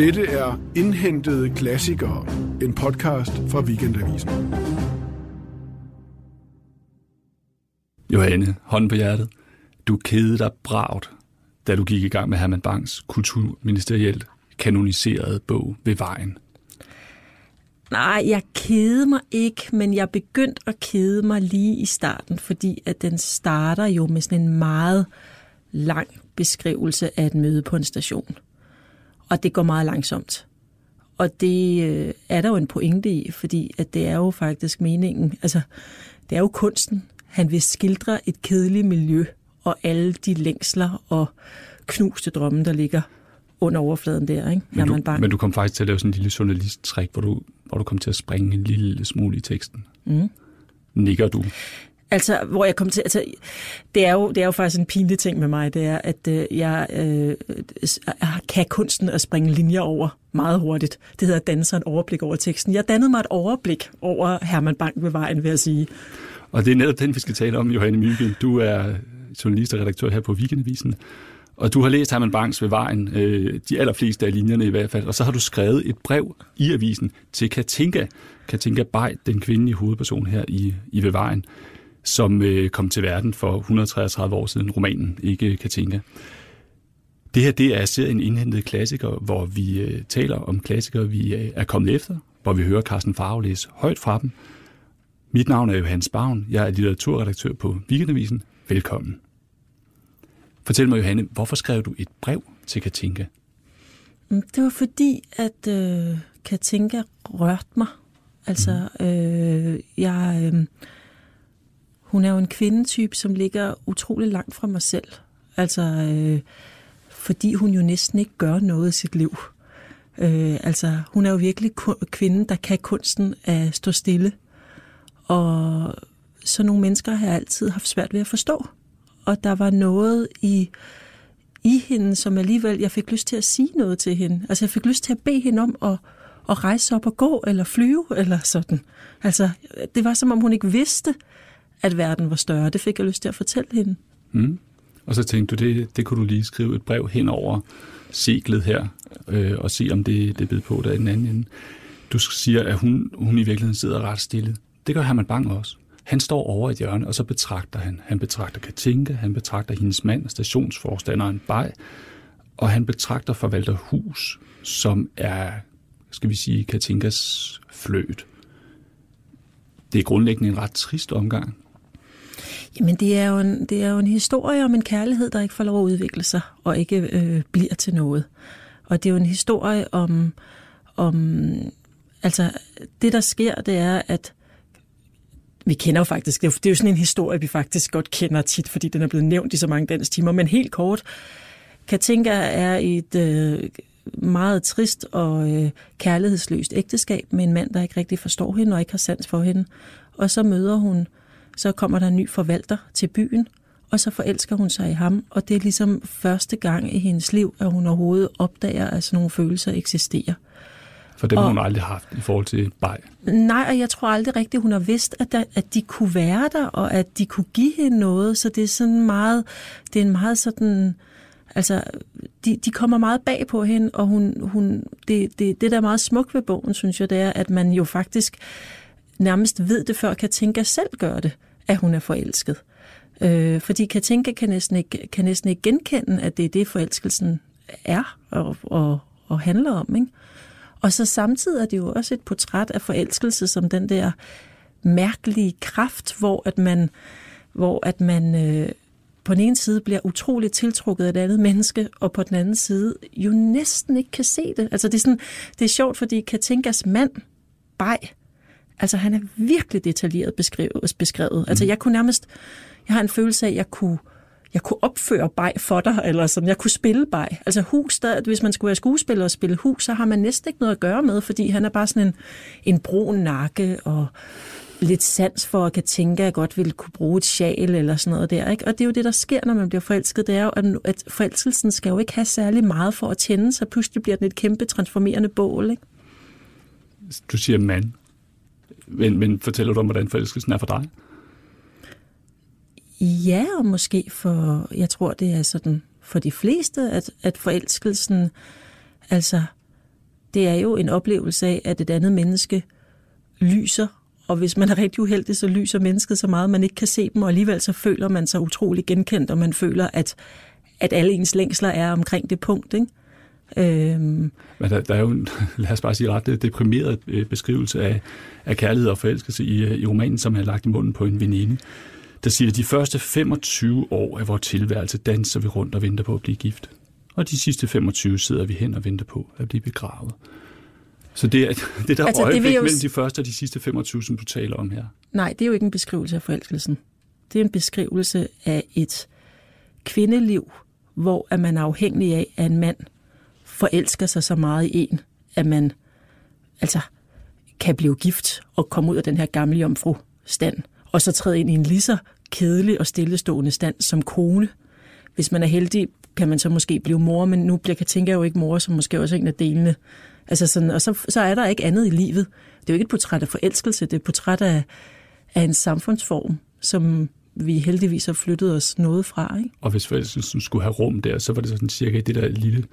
Dette er Indhentede Klassikere, en podcast fra Weekendavisen. Johanne, hånden på hjertet. Du kedede dig bragt, da du gik i gang med Herman Bangs kulturministerielt kanoniserede bog ved vejen. Nej, jeg kede mig ikke, men jeg begyndte at kede mig lige i starten, fordi at den starter jo med sådan en meget lang beskrivelse af et møde på en station. Og det går meget langsomt. Og det øh, er der jo en pointe i, fordi at det er jo faktisk meningen, altså det er jo kunsten. Han vil skildre et kedeligt miljø og alle de længsler og knuste drømme, der ligger under overfladen der, ikke? Men du, men du kom faktisk til at lave sådan en lille journalist-træk, hvor du, hvor du kom til at springe en lille smule i teksten. Mm. Nikker du? Altså, hvor jeg kom til, altså, det er, jo, det er jo faktisk en pinlig ting med mig, det er, at øh, jeg øh, kan kunsten at springe linjer over meget hurtigt. Det hedder danne sig et overblik over teksten. Jeg dannede mig et overblik over Herman Bank ved vejen, vil jeg sige. Og det er netop den, vi skal tale om, Johanne Myggen. Du er journalist og redaktør her på Weekendavisen. Og du har læst Herman Bangs ved vejen, øh, de allerfleste af linjerne i hvert fald, og så har du skrevet et brev i avisen til Katinka, Katinka Bay, den kvindelige hovedperson her i, i ved vejen, som øh, kom til verden for 133 år siden, romanen, ikke Katinka. Det her det er serien Indhentede Klassikere, hvor vi øh, taler om klassikere, vi øh, er kommet efter, hvor vi hører Carsten Farve læse højt fra dem. Mit navn er Johannes Bavn, jeg er litteraturredaktør på Weekendavisen. Velkommen. Fortæl mig, Johanne, hvorfor skrev du et brev til Katinka? Mm, det var fordi, at øh, Katinka rørte mig. Altså, mm. øh, jeg, øh, hun er jo en kvindetype, som ligger utrolig langt fra mig selv. Altså, øh, fordi hun jo næsten ikke gør noget i sit liv. Øh, altså, hun er jo virkelig kvinden, der kan kunsten at stå stille. Og så nogle mennesker har jeg altid haft svært ved at forstå og der var noget i, i hende, som alligevel, jeg fik lyst til at sige noget til hende. Altså jeg fik lyst til at bede hende om at, at rejse op og gå, eller flyve, eller sådan. Altså det var som om hun ikke vidste, at verden var større. Det fik jeg lyst til at fortælle hende. Mm. Og så tænkte du, det, det kunne du lige skrive et brev hen over seglet her, øh, og se om det, det bed på der i den anden ende. Du siger, at hun, hun i virkeligheden sidder ret stille. Det gør Herman Bang også. Han står over et hjørne, og så betragter han. Han betragter Katinka, han betragter hendes mand, stationsforstanderen Bay, og han betragter forvalter Hus, som er, skal vi sige, Katinkas fløt. Det er grundlæggende en ret trist omgang. Jamen, det er, jo en, det er jo en historie om en kærlighed, der ikke får lov at udvikle sig, og ikke øh, bliver til noget. Og det er jo en historie om, om altså, det der sker, det er, at vi kender jo faktisk, det er, jo, det er jo sådan en historie, vi faktisk godt kender tit, fordi den er blevet nævnt i så mange dansk timer, men helt kort, Katinka er et øh, meget trist og øh, kærlighedsløst ægteskab med en mand, der ikke rigtig forstår hende og ikke har sans for hende. Og så møder hun, så kommer der en ny forvalter til byen, og så forelsker hun sig i ham, og det er ligesom første gang i hendes liv, at hun overhovedet opdager, at sådan nogle følelser eksisterer. For dem har hun aldrig haft i forhold til Baj. Nej, og jeg tror aldrig rigtigt, hun har vidst, at, der, at de kunne være der, og at de kunne give hende noget. Så det er sådan meget, det er en meget sådan, altså, de, de kommer meget bag på hende, og hun, hun, det, det, det, der er meget smukt ved bogen, synes jeg, det er, at man jo faktisk nærmest ved det, før Katinka selv gør det, at hun er forelsket. Øh, fordi Katinka kan næsten, ikke, kan næsten ikke genkende, at det er det, forelskelsen er og, og, og handler om. Ikke? Og så samtidig er det jo også et portræt af forelskelse som den der mærkelige kraft, hvor at man, hvor at man øh, på den ene side bliver utroligt tiltrukket af et andet menneske, og på den anden side jo næsten ikke kan se det. Altså det er, sådan, det er sjovt, fordi Katinkas mand, Bej, altså han er virkelig detaljeret beskrevet. beskrevet. Altså mhm. jeg kunne nærmest, jeg har en følelse af, at jeg kunne jeg kunne opføre bag for dig, eller sådan, jeg kunne spille bag. Altså hus, der, hvis man skulle være skuespiller og spille hus, så har man næsten ikke noget at gøre med, fordi han er bare sådan en, en brun nakke og lidt sans for at kan tænke, at jeg godt ville kunne bruge et sjal eller sådan noget der. Ikke? Og det er jo det, der sker, når man bliver forelsket. Det er jo, at forelskelsen skal jo ikke have særlig meget for at tænde, så pludselig bliver den et kæmpe transformerende bål. Ikke? Du siger mand. Men, men fortæller du om, hvordan forelskelsen er for dig? Ja, og måske for, jeg tror det er sådan for de fleste, at, at forelskelsen, altså det er jo en oplevelse af, at et andet menneske lyser, og hvis man er rigtig uheldig, så lyser mennesket så meget, man ikke kan se dem, og alligevel så føler man sig utrolig genkendt, og man føler, at, at alle ens længsler er omkring det punkt. Ikke? Øhm. Men der, der er jo en, lad os bare sige, ret deprimeret øh, beskrivelse af, af kærlighed og forelskelse i, øh, i romanen, som er lagt i munden på en veninde. Der siger, at de første 25 år af vores tilværelse danser vi rundt og venter på at blive gift. Og de sidste 25 sidder vi hen og venter på at blive begravet. Så det er det der altså, øjeblik det jo... mellem de første og de sidste 25, som du taler om her. Nej, det er jo ikke en beskrivelse af forelskelsen. Det er en beskrivelse af et kvindeliv, hvor er man afhængig af, at en mand forelsker sig så meget i en, at man altså kan blive gift og komme ud af den her gamle jomfru stand, og så træde ind i en lige så kedelig og stillestående stand som kone. Hvis man er heldig, kan man så måske blive mor, men nu bliver Katinka jo ikke mor, som måske også er en af delene. Altså sådan, og så, så er der ikke andet i livet. Det er jo ikke et portræt af forelskelse, det er et portræt af, af en samfundsform, som vi heldigvis har flyttet os noget fra. Ikke? Og hvis forelskelsen skulle have rum der, så var det sådan cirka det der lille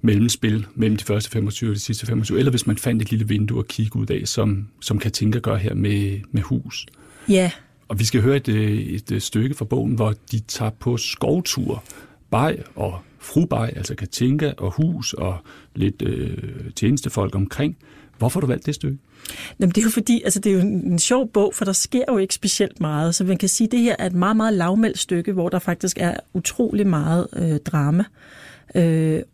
mellemspil mellem de første 25 og de sidste 25, eller hvis man fandt et lille vindue at kigge ud af, som, som Katinka gør her med, med hus. Ja. Og vi skal høre et, et, et stykke fra bogen, hvor de tager på skovtur, Baj og fru Baj, altså Katinka og hus og lidt øh, tjenestefolk omkring. Hvorfor har du valgt det stykke? Jamen, det er jo fordi, altså det er jo en sjov bog, for der sker jo ikke specielt meget. Så man kan sige, at det her er et meget, meget lavmældt stykke, hvor der faktisk er utrolig meget øh, drama. Øh,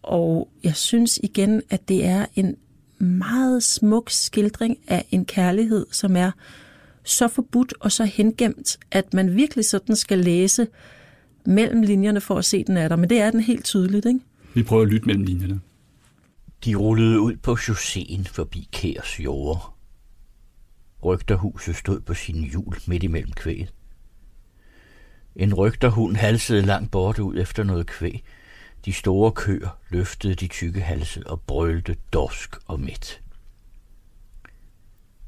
og jeg synes igen, at det er en meget smuk skildring af en kærlighed, som er så forbudt og så hengemt, at man virkelig sådan skal læse mellem linjerne for at se den er der. Men det er den helt tydeligt, ikke? Vi prøver at lytte mellem linjerne. De rullede ud på chausséen forbi Kærs jord. Rygterhuset stod på sin hjul midt imellem kvæget. En rygterhund halsede langt bort ud efter noget kvæg, de store køer løftede de tykke halse og brølte dorsk og midt.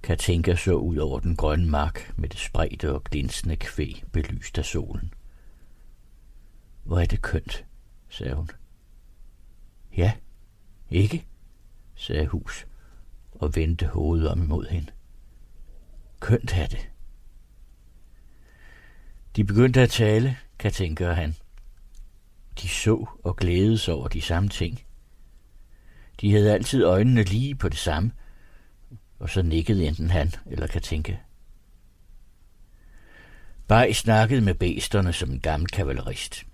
Katinka så ud over den grønne mark med det spredte og glinsende kvæg belyst af solen. Hvor er det kønt, sagde hun. Ja, ikke, sagde Hus og vendte hovedet om imod hende. Kønt er det. De begyndte at tale, Katinka og han. De så og glædede sig over de samme ting. De havde altid øjnene lige på det samme, og så nikkede enten han eller Katinka. Baj snakkede med bæsterne som en gammel kavalerist.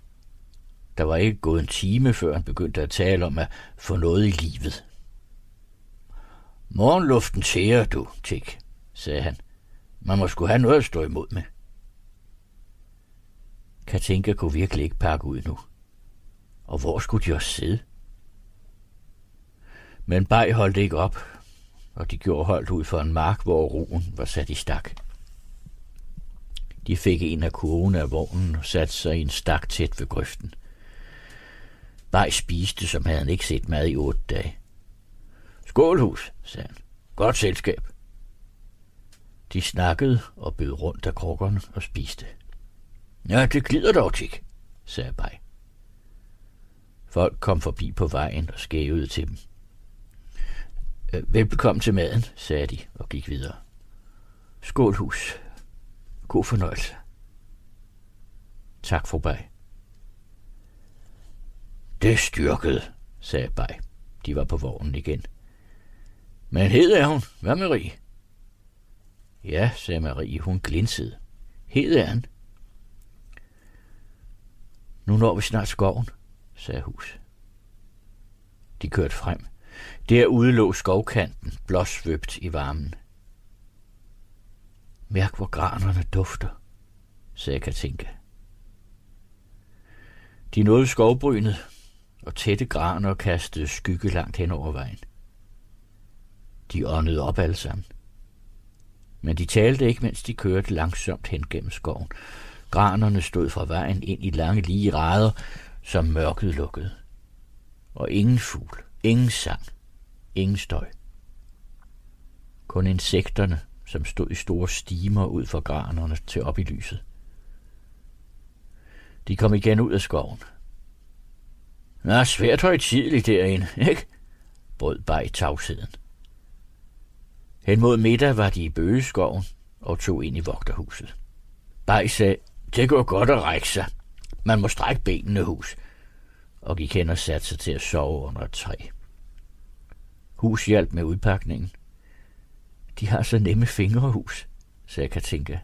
Der var ikke gået en time, før han begyndte at tale om at få noget i livet. Morgenluften tærer du, Tik, sagde han. Man må skulle have noget at stå imod med. Katinka kunne virkelig ikke pakke ud nu. Og hvor skulle de også sidde? Men Bej holdt ikke op, og de gjorde holdt ud for en mark, hvor roen var sat i stak. De fik en af kurvene af vognen og satte sig i en stak tæt ved grøften. Bej spiste, som havde han ikke set mad i otte dage. Skålhus, sagde han. Godt selskab. De snakkede og bød rundt af krukkerne og spiste. Ja, det glider dog, Tik, sagde Bej. Folk kom forbi på vejen og skævede til dem. Øh, velbekomme til maden, sagde de og gik videre. Skålhus. God fornøjelse. Tak, for Baj. Det styrkede, sagde Baj. De var på vognen igen. Men hed er hun. Hvad Marie? Ja, sagde Marie. Hun glinsede. Hed er han. Nu når vi snart skoven, sagde Hus. De kørte frem. Derude lå skovkanten, blåsvøbt i varmen. Mærk, hvor granerne dufter, sagde Katinka. De nåede skovbrynet, og tætte graner kastede skygge langt hen over vejen. De åndede op alle sammen. Men de talte ikke, mens de kørte langsomt hen gennem skoven. Granerne stod fra vejen ind i lange lige rader, som mørket lukkede. Og ingen fugl, ingen sang, ingen støj. Kun insekterne, som stod i store stimer ud for granerne til op i lyset. De kom igen ud af skoven. Nå, svært højtidligt derinde, ikke? brød bare i tavsheden. Hen mod middag var de i bøgeskoven og tog ind i vogterhuset. Baj sagde, det går godt at række sig. Man må strække benene, hus. Og gik hen og satte sig til at sove under et træ. Hus hjalp med udpakningen. De har så nemme fingre, hus, sagde Katinka.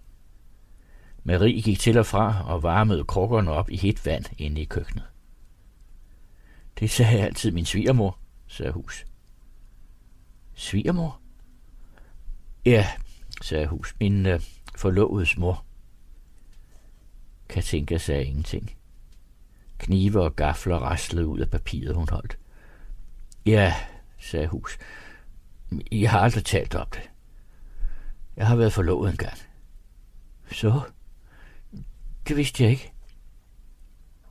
Marie gik til og fra og varmede krukkerne op i hit vand inde i køkkenet. Det sagde altid min svigermor, sagde Hus. Svigermor? Ja, sagde Hus. Min øh, forlovedes mor. Katinka sagde ingenting. Knive og gafler raslede ud af papiret, hun holdt. Ja, sagde Hus. Jeg har aldrig talt om det. Jeg har været forlovet engang. Så? Det vidste jeg ikke.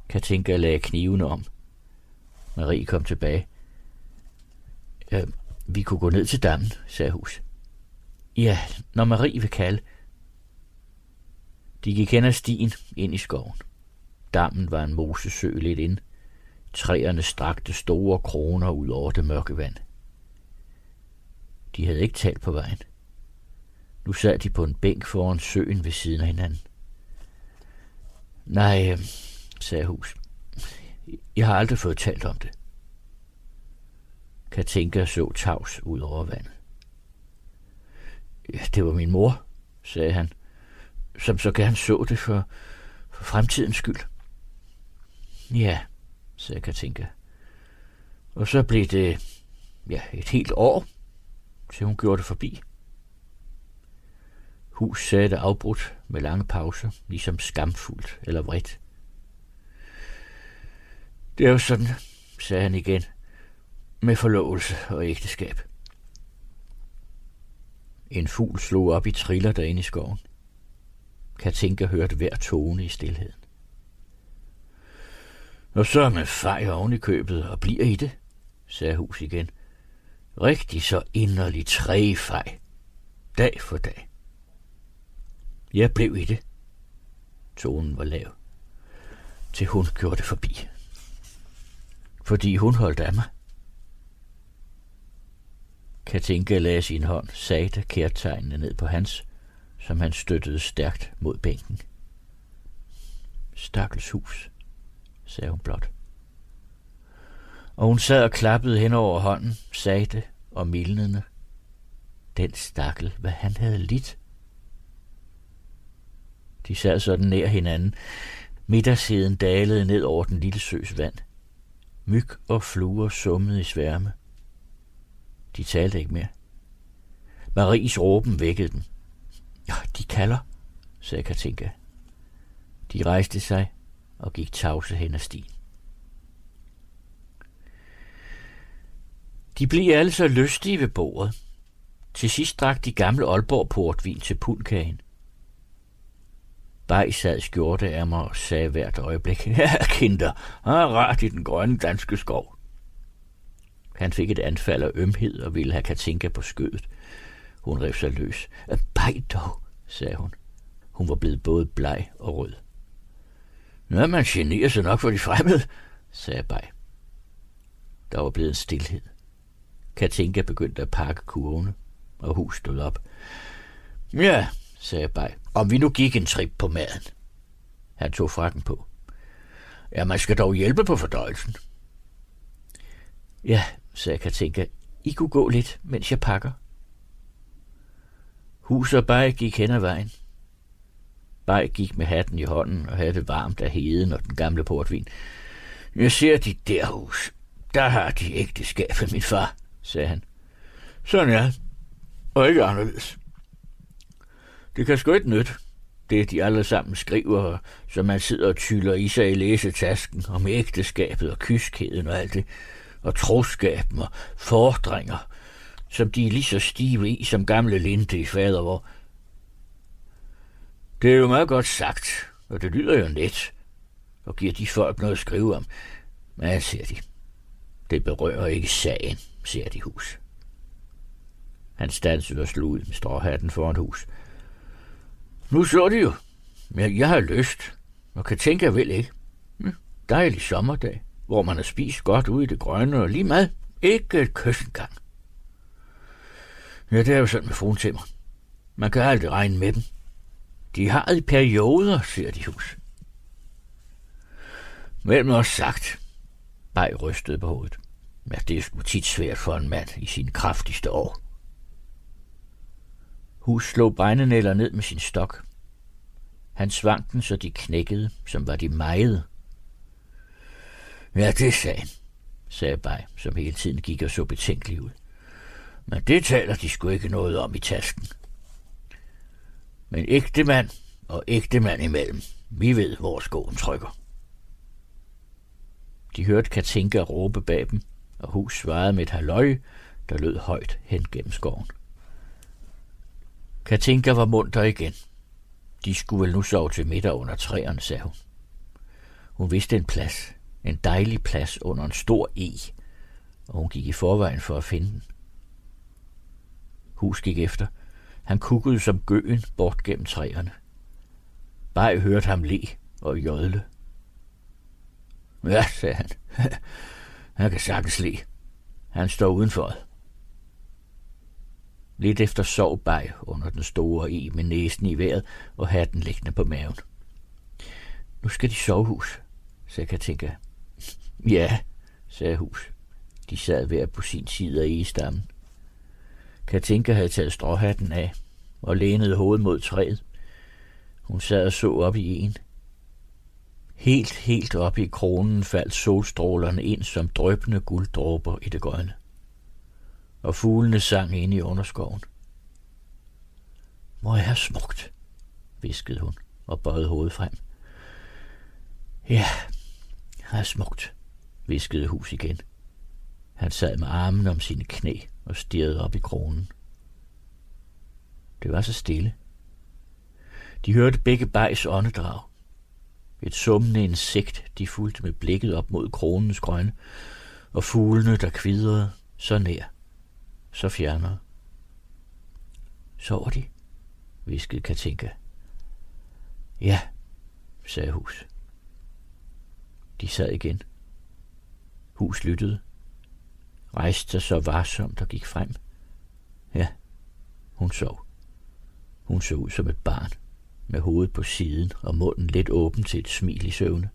Katinka lagde knivene om. Marie kom tilbage. Ja, vi kunne gå ned til dammen, sagde Hus. Ja, når Marie vil kalde. De gik hen ad stien ind i skoven. Dammen var en mosesø lidt ind. Træerne strakte store kroner ud over det mørke vand. De havde ikke talt på vejen. Nu sad de på en bænk foran søen ved siden af hinanden. Nej, øh, sagde Hus. Jeg har aldrig fået talt om det. Katinka så tavs ud over vandet. Ja, det var min mor, sagde han, som så gerne så det for, for fremtidens skyld. Ja, sagde Katinka. Og så blev det ja, et helt år, til hun gjorde det forbi. Hus sagde det afbrudt med lange pauser, ligesom skamfuldt eller vredt. Det er jo sådan, sagde han igen, med forlovelse og ægteskab. En fugl slog op i triller derinde i skoven. Katinka hørte hver tone i stillheden. Og så er man fej oven i købet og bliver i det, sagde Hus igen. Rigtig så inderlig træfej. Dag for dag. Jeg blev i det. Tonen var lav. Til hun gjorde det forbi. Fordi hun holdt af mig. Katinka lagde sin hånd sagte kærtegnene ned på hans, som han støttede stærkt mod bænken. Stakkels hus, sagde hun blot. Og hun sad og klappede hen over hånden, sagde og mildnende. Den stakkel, hvad han havde lidt. De sad sådan nær hinanden. Middagssiden dalede ned over den lille søs vand. Myg og fluer summede i sværme. De talte ikke mere. Maries råben vækkede den. Ja, de kalder, sagde Katinka. De rejste sig og gik tavse hen ad stien. De blev alle så lystige ved bordet. Til sidst drak de gamle Aalborg portvin til pulkagen. Bej sad skjorte af mig og sagde hvert øjeblik, ja, kinder, har rart i den grønne danske skov. Han fik et anfald af ømhed og ville have Katinka på skødet. Hun rev sig løs. Bej dog, sagde hun. Hun var blevet både bleg og rød. Nå, man generer sig nok for de fremmede, sagde Bej. Der var blevet en stillhed. Katinka begyndte at pakke kurvene, og hus stod op. Ja, sagde Bej, om vi nu gik en trip på maden. Han tog frakken på. Ja, man skal dog hjælpe på fordøjelsen. Ja, sagde Katinka. I kunne gå lidt, mens jeg pakker. Hus og Bej gik hen ad vejen. Bej gik med hatten i hånden og havde det varmt af heden og den gamle portvin. Jeg ser de der hus. Der har de ægteskabet, min far, sagde han. Sådan er og ikke anderledes. Det kan sgu ikke nytte, det de alle sammen skriver, så man sidder og tyller i sig i læsetasken om ægteskabet og kyskheden og alt det og troskaben og fordringer, som de er lige så stive i som gamle linte i fadervor. Det er jo meget godt sagt, og det lyder jo net, og giver de folk noget at skrive om. Men, siger de, det berører ikke sagen, siger de hus. Han stansede og slog ud med stråhatten foran hus. Nu så de jo. Jeg, jeg har lyst, og kan tænke, jeg vil ikke. Hm, dejlig sommerdag hvor man har spist godt ude i det grønne og lige mad Ikke et kys engang. Ja, det er jo sådan med fruentimmer. Man kan aldrig regne med dem. De har i perioder, siger de hus. Mellem os sagt, Baj rystede på hovedet. Ja, det er sgu tit svært for en mand i sin kraftigste år. Hus slog brændenæller ned med sin stok. Han svang den, så de knækkede, som var de meget. Ja, det sagde han, sagde Bej, som hele tiden gik og så betænkelig ud. Men det taler de sgu ikke noget om i tasken. Men ægte mand og ægte mand imellem, vi ved, hvor skoen trykker. De hørte Katinka råbe bag dem, og hus svarede med et halløj, der lød højt hen gennem skoven. Katinka var munter igen. De skulle vel nu sove til middag under træerne, sagde hun. Hun vidste en plads, en dejlig plads under en stor e, og hun gik i forvejen for at finde den. Hus gik efter. Han kukkede som gøen bort gennem træerne. Bare hørte ham le og jodle. Ja, sagde han. Han kan sagtens le. Han står udenfor. Lidt efter sov Baj under den store e med næsen i vejret og hatten liggende på maven. Nu skal de sovehus, sagde Katinka. Ja, sagde Hus. De sad hver på sin side af egestammen. Katinka havde taget stråhatten af og lænede hovedet mod træet. Hun sad og så op i en. Helt, helt op i kronen faldt solstrålerne ind som drøbende gulddråber i det grønne. Og fuglene sang ind i underskoven. Må jeg have smukt, viskede hun og bøjede hovedet frem. Ja, er smukt, viskede hus igen. Han sad med armen om sine knæ og stirrede op i kronen. Det var så stille. De hørte begge bajs åndedrag. Et summende insekt, de fulgte med blikket op mod kronens grønne, og fuglene, der kvidrede så nær, så fjernere. Sover de? viskede Katinka. Ja, sagde Hus. De sad igen. Hus lyttede. Rejste sig så varsomt og gik frem. Ja, hun sov. Hun så ud som et barn, med hovedet på siden og munden lidt åben til et smil i søvne.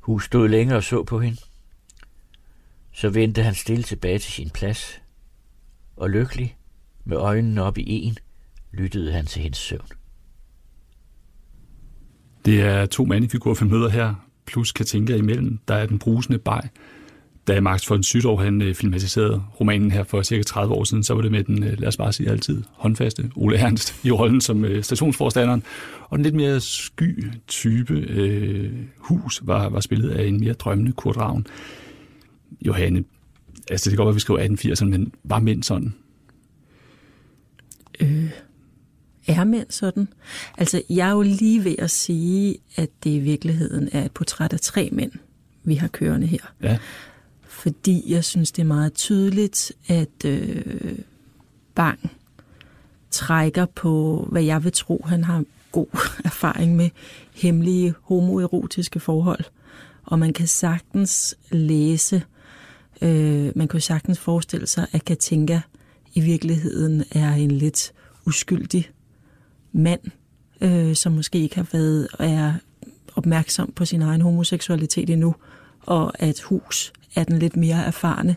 Hus stod længere og så på hende. Så vendte han stille tilbage til sin plads, og lykkelig, med øjnene op i en, lyttede han til hendes søvn. Det er to mandefigurer, vi møder her, plus Katinka imellem. Der er den brusende bag. Da Max von Sydow han øh, filmatiserede romanen her for cirka 30 år siden, så var det med den, øh, lad os bare sige altid, håndfaste Ole Ernst i rollen som øh, stationsforstanderen. Og den lidt mere sky type øh, hus var, var spillet af en mere drømmende Kurt Ravn. Johanne, altså det kan godt være, at vi skriver 1880'erne, men var mænd sådan? Øh, er mænd sådan? Altså, jeg er jo lige ved at sige, at det i virkeligheden er et portræt af tre mænd, vi har kørende her. Ja. Fordi jeg synes, det er meget tydeligt, at øh, Bang trækker på, hvad jeg vil tro, han har god erfaring med hemmelige homoerotiske forhold. Og man kan sagtens læse, øh, man kan sagtens forestille sig, at Katinka i virkeligheden er en lidt uskyldig mand, øh, som måske ikke har været er opmærksom på sin egen homoseksualitet endnu, og at Hus er den lidt mere erfarne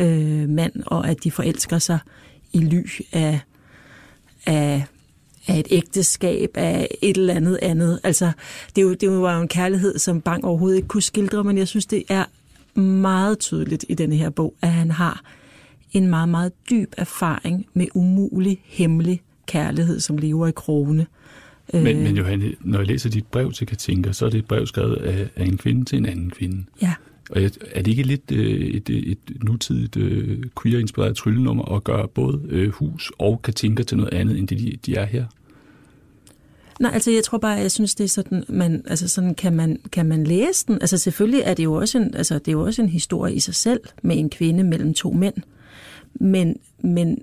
øh, mand, og at de forelsker sig i ly af, af, af et ægteskab, af et eller andet andet. Altså, det, er jo, det var jo en kærlighed, som Bang overhovedet ikke kunne skildre, men jeg synes, det er meget tydeligt i denne her bog, at han har en meget, meget dyb erfaring med umulig, hemmelig kærlighed, som lever i krone. Men, men Johanne, når jeg læser dit brev til Katinka, så er det et brev skrevet af, af en kvinde til en anden kvinde. Ja. Og er det ikke lidt øh, et, øh, et nutidigt øh, queer-inspireret tryllenummer at gøre både øh, hus og Katinka til noget andet, end det de, de er her? Nej, altså jeg tror bare, jeg synes, det er sådan, man, altså sådan kan man, kan man læse den. Altså selvfølgelig er det jo også en, altså det er jo også en historie i sig selv med en kvinde mellem to mænd. Men, men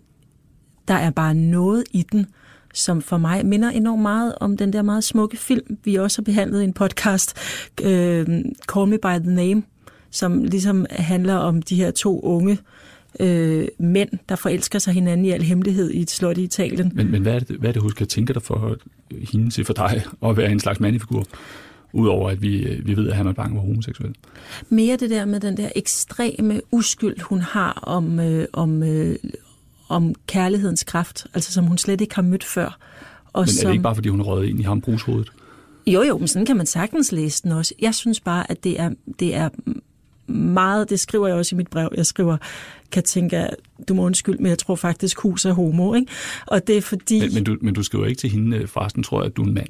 der er bare noget i den, som for mig minder enormt meget om den der meget smukke film, vi også har behandlet i en podcast, øh, Call Me By The Name, som ligesom handler om de her to unge øh, mænd, der forelsker sig hinanden i al hemmelighed i et slot i Italien. Men, men hvad, er det, hvad er det, hun skal tænke dig for hende til for dig at være en slags mandefigur? Udover at vi, vi ved, at Herman Bang var homoseksuel. Mere det der med den der ekstreme uskyld, hun har om, øh, om, øh, om kærlighedens kraft, altså som hun slet ikke har mødt før. Og men er som, det ikke bare, fordi hun røget ind i ham brugshovedet? Jo, jo, men sådan kan man sagtens læse den også. Jeg synes bare, at det er, det er meget, det skriver jeg også i mit brev, jeg skriver, kan tænke, du må undskylde, men jeg tror faktisk, hus er homo, ikke? Og det er fordi... Men, men, du, men du skriver ikke til hende, forresten tror jeg, at du er en mand.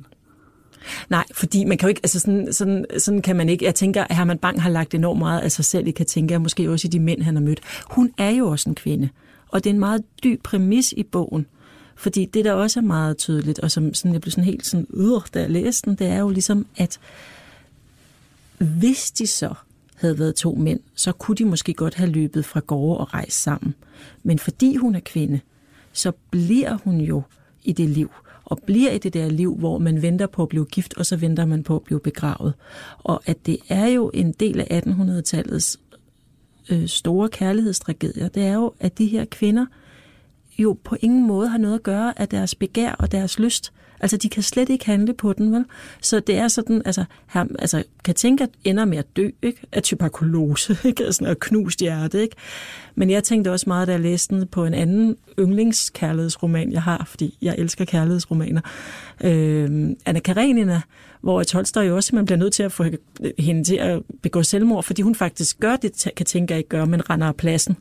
Nej, fordi man kan jo ikke, altså sådan, sådan, sådan kan man ikke. Jeg tænker, at Herman Bang har lagt enormt meget af sig selv i tænke, måske også i de mænd, han har mødt. Hun er jo også en kvinde, og det er en meget dyb præmis i bogen. Fordi det, der også er meget tydeligt, og som sådan, jeg blev sådan helt sådan, øh, da jeg læste den, det er jo ligesom, at hvis de så havde været to mænd, så kunne de måske godt have løbet fra gårde og rejst sammen. Men fordi hun er kvinde, så bliver hun jo i det liv, og bliver i det der liv, hvor man venter på at blive gift, og så venter man på at blive begravet. Og at det er jo en del af 1800-tallets øh, store kærlighedstragedier, det er jo, at de her kvinder jo på ingen måde har noget at gøre af deres begær og deres lyst. Altså, de kan slet ikke handle på den, vel? Så det er sådan, altså, her, altså Katinka ender med at dø, ikke? Af tuberkulose, ikke? Sådan og knust hjerte, ikke? Men jeg tænkte også meget, da jeg læste den på en anden yndlingskærlighedsroman, jeg har, fordi jeg elsker kærlighedsromaner. Øh, Anna Karenina, hvor Tolstoy jo også simpelthen bliver nødt til at få hende til at begå selvmord, fordi hun faktisk gør det, Katinka ikke gør, men render af pladsen.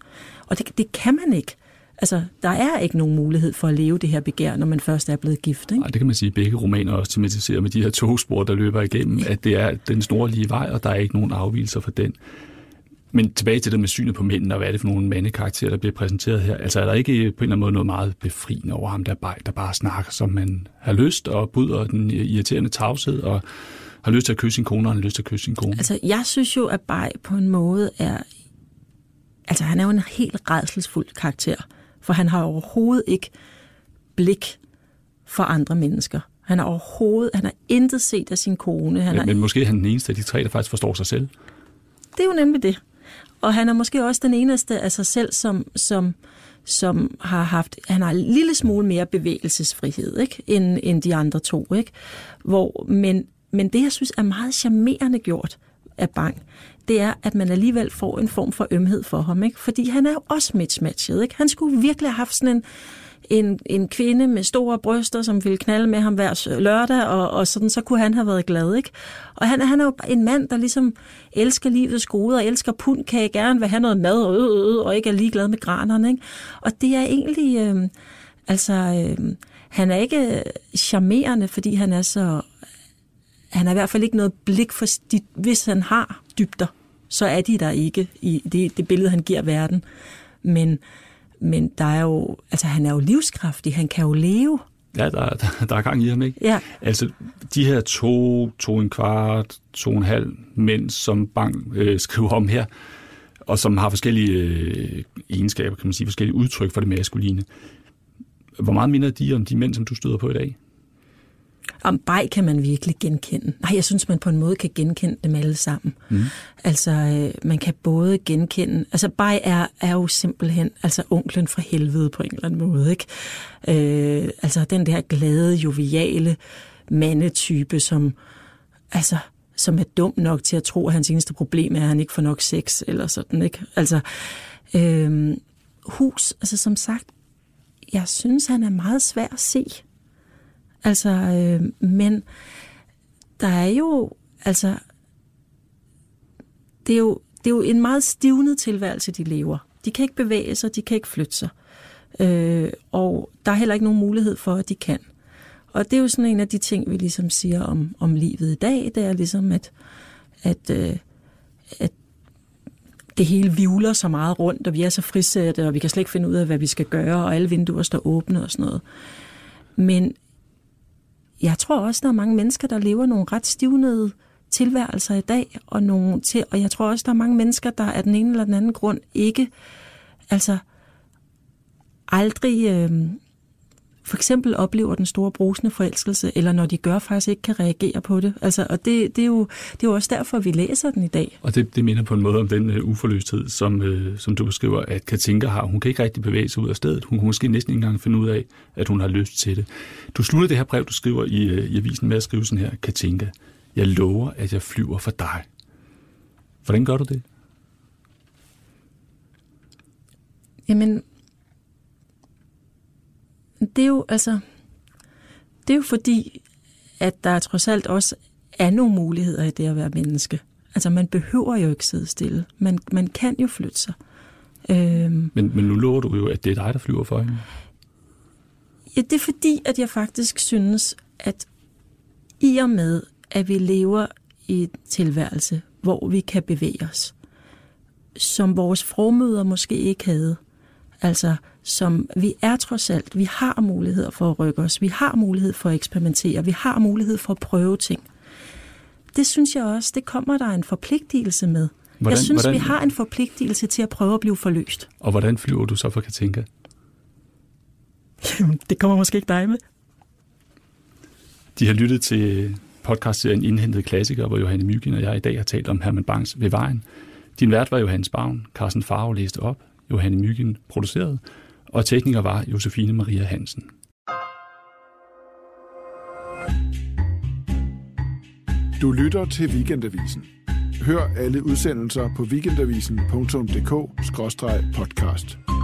Og det, det kan man ikke. Altså, der er ikke nogen mulighed for at leve det her begær, når man først er blevet gift. Ikke? Nej, det kan man sige. Begge romaner også tematiserer med de her togspor, der løber igennem, at det er den store lige vej, og der er ikke nogen afvielser for den. Men tilbage til det med synet på mændene, og hvad er det for nogle mandekarakterer, der bliver præsenteret her? Altså er der ikke på en eller anden måde noget meget befriende over ham, der bare, der bare snakker, som man har lyst, og bryder den irriterende tavshed, og har lyst til at kysse sin kone, og har lyst til at kysse sin kone? Altså, jeg synes jo, at Baj på en måde er... Altså, han er jo en helt redselsfuld karakter for han har overhovedet ikke blik for andre mennesker. Han har overhovedet, han har intet set af sin kone. Han men, har, men måske er han den eneste af de tre, der faktisk forstår sig selv. Det er jo nemlig det. Og han er måske også den eneste af sig selv, som, som, som har haft, han har en lille smule mere bevægelsesfrihed, ikke? End, end de andre to, ikke? Hvor, men, men det, jeg synes er meget charmerende gjort af Bang, det er, at man alligevel får en form for ømhed for ham. Ikke? Fordi han er jo også mismatchet. Ikke? Han skulle virkelig have haft sådan en, en, en kvinde med store bryster, som ville knalde med ham hver lørdag, og, og sådan, så kunne han have været glad. Ikke? Og han, han er jo en mand, der ligesom elsker livets gode, og elsker pund, kan jeg gerne vil have noget mad, og, øh, øh, og ikke er ligeglad med granerne. Ikke? Og det er egentlig... Øh, altså, øh, han er ikke charmerende, fordi han er så... Han har i hvert fald ikke noget blik for... De, hvis han har dybder, så er de der ikke i det, det billede, han giver verden. Men, men der er jo, altså, han er jo livskraftig, han kan jo leve. Ja, der, der, der er gang i ham, ikke? Ja. Altså, de her to, to en kvart, to en halv mænd, som Bang øh, skriver om her, og som har forskellige øh, egenskaber, kan man sige, forskellige udtryk for det maskuline. Hvor meget minder de om de mænd, som du støder på i dag? Om bej kan man virkelig genkende. Nej, jeg synes, man på en måde kan genkende dem alle sammen. Mm. Altså, øh, man kan både genkende... Altså, bej er, er jo simpelthen altså onklen fra helvede på en eller anden måde, ikke? Øh, altså, den der glade, joviale mandetype, som... Altså, som er dum nok til at tro, at hans eneste problem er, at han ikke får nok sex, eller sådan, ikke? Altså, øh, hus, altså som sagt, jeg synes, han er meget svær at se. Altså, øh, men der er jo, altså, det er jo, det er jo en meget stivnet tilværelse, de lever. De kan ikke bevæge sig, de kan ikke flytte sig. Øh, og der er heller ikke nogen mulighed for, at de kan. Og det er jo sådan en af de ting, vi ligesom siger om, om livet i dag, det er ligesom, at, at, øh, at det hele vivler så meget rundt, og vi er så frisatte, og vi kan slet ikke finde ud af, hvad vi skal gøre, og alle vinduer står åbne og sådan noget. Men jeg tror også, der er mange mennesker, der lever nogle ret stivnede tilværelser i dag, og, nogle til, og jeg tror også, der er mange mennesker, der af den ene eller den anden grund ikke, altså aldrig øh, for eksempel oplever den store brusende forelskelse, eller når de gør faktisk ikke kan reagere på det. Altså, og det, det, er jo, det er jo også derfor, vi læser den i dag. Og det, det minder på en måde om den uh, uforløsthed, som, uh, som du beskriver, at Katinka har. Hun kan ikke rigtig bevæge sig ud af stedet. Hun kan måske næsten ikke engang finde ud af, at hun har lyst til det. Du slutter det her brev, du skriver i, uh, i avisen med at skrive sådan her, Katinka, jeg lover, at jeg flyver for dig. Hvordan gør du det? Jamen, det er jo altså, det er jo fordi, at der trods alt også er nogle muligheder i det at være menneske. Altså, man behøver jo ikke sidde stille. Man, man kan jo flytte sig. Øhm, men, men nu lover du jo, at det er dig, der flyver for hende. Ja, det er fordi, at jeg faktisk synes, at i og med, at vi lever i en tilværelse, hvor vi kan bevæge os, som vores formøder måske ikke havde, Altså, som vi er trods alt, vi har muligheder for at rykke os, vi har mulighed for at eksperimentere, vi har mulighed for at prøve ting. Det synes jeg også, det kommer der en forpligtelse med. Hvordan, jeg synes, hvordan, vi har en forpligtelse til at prøve at blive forløst. Og hvordan flyver du så for Katinka? det kommer måske ikke dig med. De har lyttet til podcastserien Indhentet Klassiker, hvor Johanne Myggen og jeg i dag har talt om Herman Bangs Ved Vejen. Din vært var Johannes Bavn, Carsten Farve læste op, Johanne Myggen produceret, og tekniker var Josefine Maria Hansen. Du lytter til Weekendavisen. Hør alle udsendelser på weekendavisen.dk-podcast.